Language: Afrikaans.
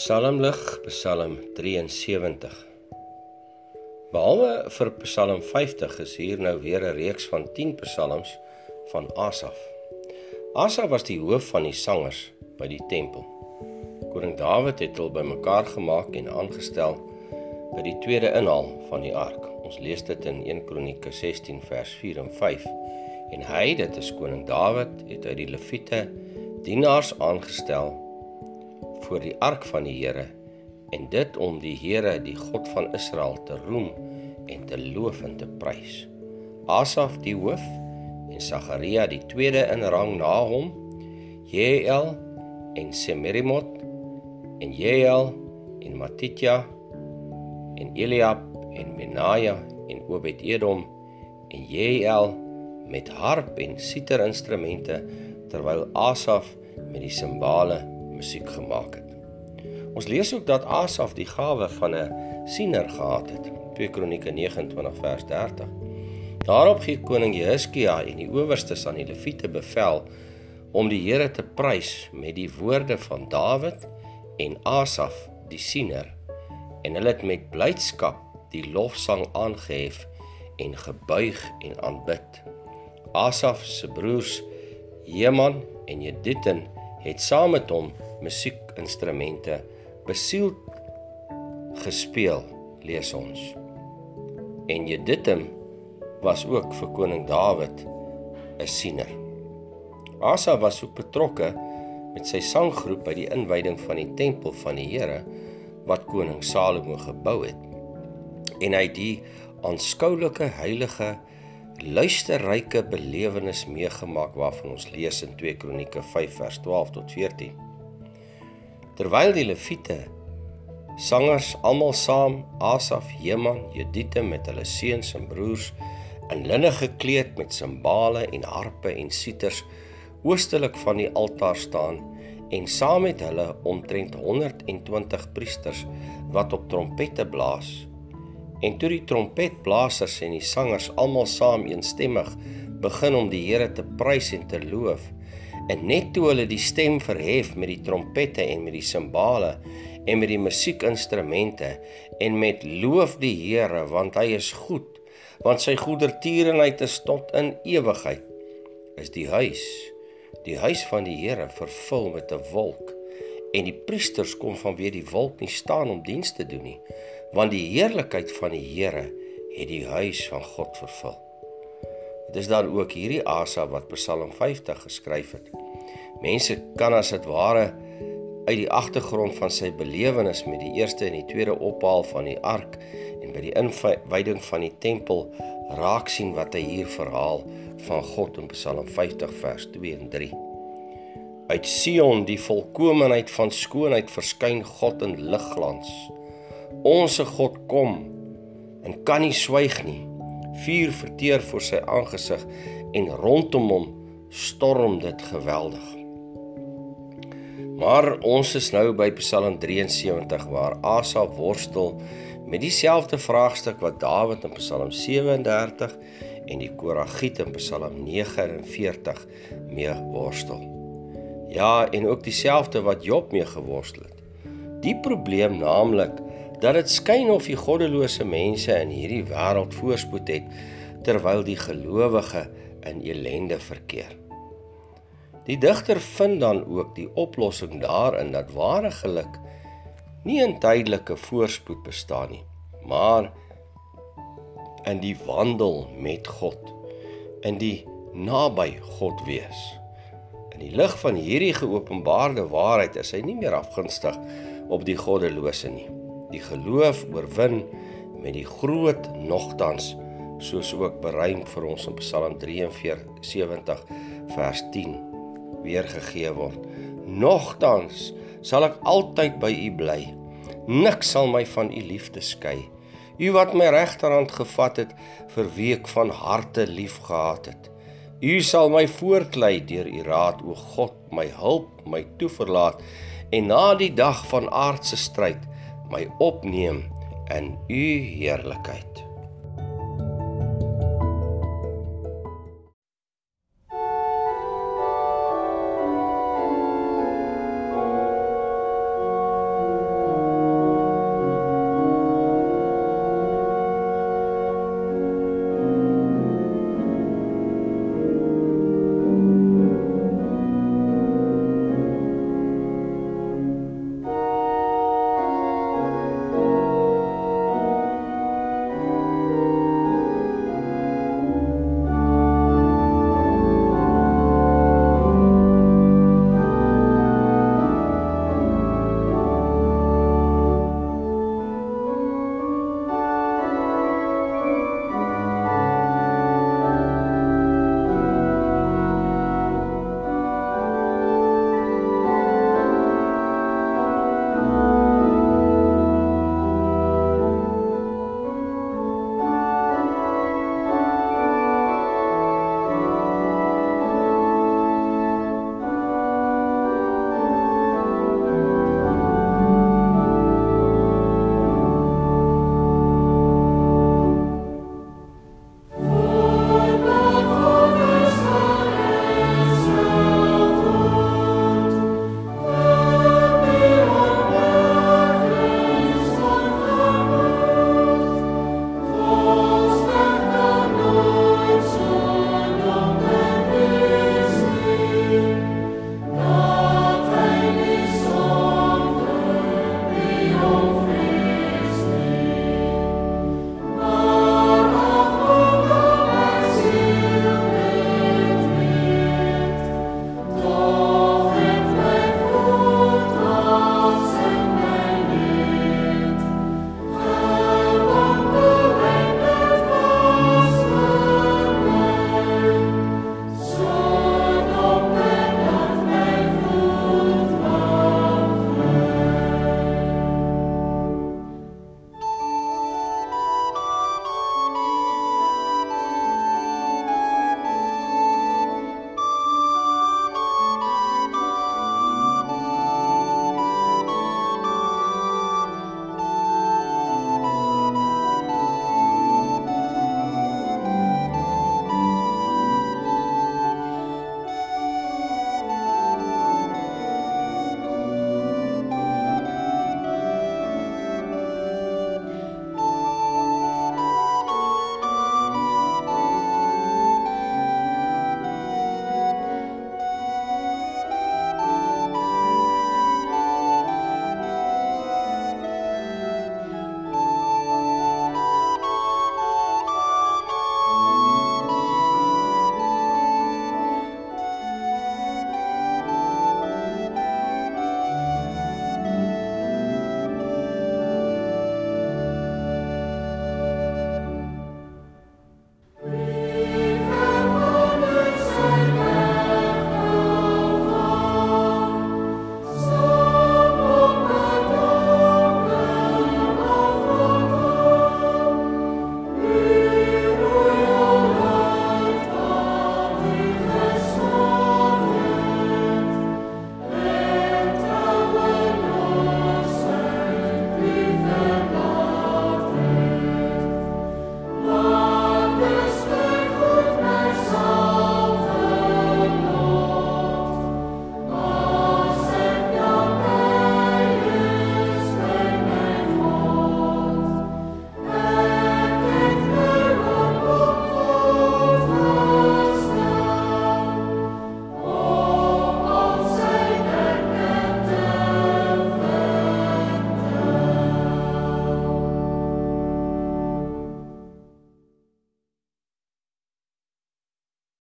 Psalmlig, Psalm 73. Behalwe vir Psalm 50 is hier nou weer 'n reeks van 10 psalms van Asaf. Asaf was die hoof van die sangers by die tempel. Koning Dawid het hulle bymekaar gemaak en aangestel by die tweede inhaal van die ark. Ons lees dit in 1 Kronieke 16 vers 4 en 5. En hy, dit is koning Dawid, het uit die leviete dienaars aangestel voor die ark van die Here en dit om die Here, die God van Israel te roem en te loof en te prys. Asaf die hoof en Sagaria die tweede in rang na hom, Jeel en Semirimot en Jeel en Matitja en Eliab en Benaja en Obed-Edom en Jeel met harp en siterinstrumente terwyl Asaf met die simbale musiek gemaak het. Ons lees ook dat Asaf die gawe van 'n siener gehad het. 2 Kronieke 29 vers 30. Daarop gee koning Jehiskia en die owerstes aan die leviete bevel om die Here te prys met die woorde van Dawid en Asaf die siener en hulle het met blydskap die lofsang aangehef en gebuig en aanbid. Asaf se broers Heman en Jedutun het saam met hom musiekinstrumente besiel gespeel, lees ons. En Jedutun was ook vir koning Dawid 'n siener. Asa was ook betrokke met sy sanggroep by die inwyding van die tempel van die Here wat koning Salomo gebou het. En hy het die aanskoulike heilige luisterryke belewenis meegemaak waarvan ons lees in 2 Kronieke 5 vers 12 tot 14. Terwyl die leviete sangers almal saam Asaf, Heman, Jedite met hulle seuns en broers in linne gekleed met simbale en harpe en siters oostelik van die altaar staan en saam met hulle omtrent 120 priesters wat op trompette blaas. En toe die trompetblasers en die sangers almal saam eensstemmig begin om die Here te prys en te loof, en net toe hulle die stem verhef met die trompette en met die simbale en met die musiekinstrumente en met loof die Here want hy is goed, want sy goedertierenheid is tot in ewigheid, is die huis, die huis van die Here vervul met 'n wolk en die priesters kom vanweer die wolk nie staan om diens te doen nie want die heerlikheid van die Here het die huis van God vervul. Dit is dan ook hierdie Asa wat Psalm 50 geskryf het. Mense kan as dit ware uit die agtergrond van sy belewenis met die eerste en die tweede ophaal van die ark en by die inwyding van die tempel raak sien wat hy hier verhaal van God in Psalm 50 vers 2 en 3. Uit Sion die volkomeheid van skoonheid verskyn God in ligglans. Onse God kom en kan nie swyg nie. Vuur verteer voor sy aangesig en rondom hom storm dit geweldig. Maar ons is nou by Psalm 73 waar Asa worstel met dieselfde vraagstuk wat Dawid in Psalm 37 en die Koragiet in Psalm 49 mee worstel. Ja, en ook dieselfde wat Job mee geworstel het. Die probleem naamlik dat dit skyn of die goddelose mense in hierdie wêreld voorspoed het terwyl die gelowige in ellende verkeer. Die digter vind dan ook die oplossing daarin dat ware geluk nie in tydelike voorspoed bestaan nie, maar in die wandel met God, in die naby God wees. In die lig van hierdie geopenbaarde waarheid is hy nie meer afgunstig op die goddelose nie die geloof oorwin met die groot nogtans soos ook bereik vir ons in Psalm 73 vers 10 weergegee word. Nogtans sal ek altyd by u bly. Niks sal my van u liefde skei. U wat my regterhand gevat het vir wie ek van harte lief gehad het. U sal my voortlei deur u raad o God, my hulp, my toeverlaat en na die dag van aardse stryd my opneem in u heerlikheid.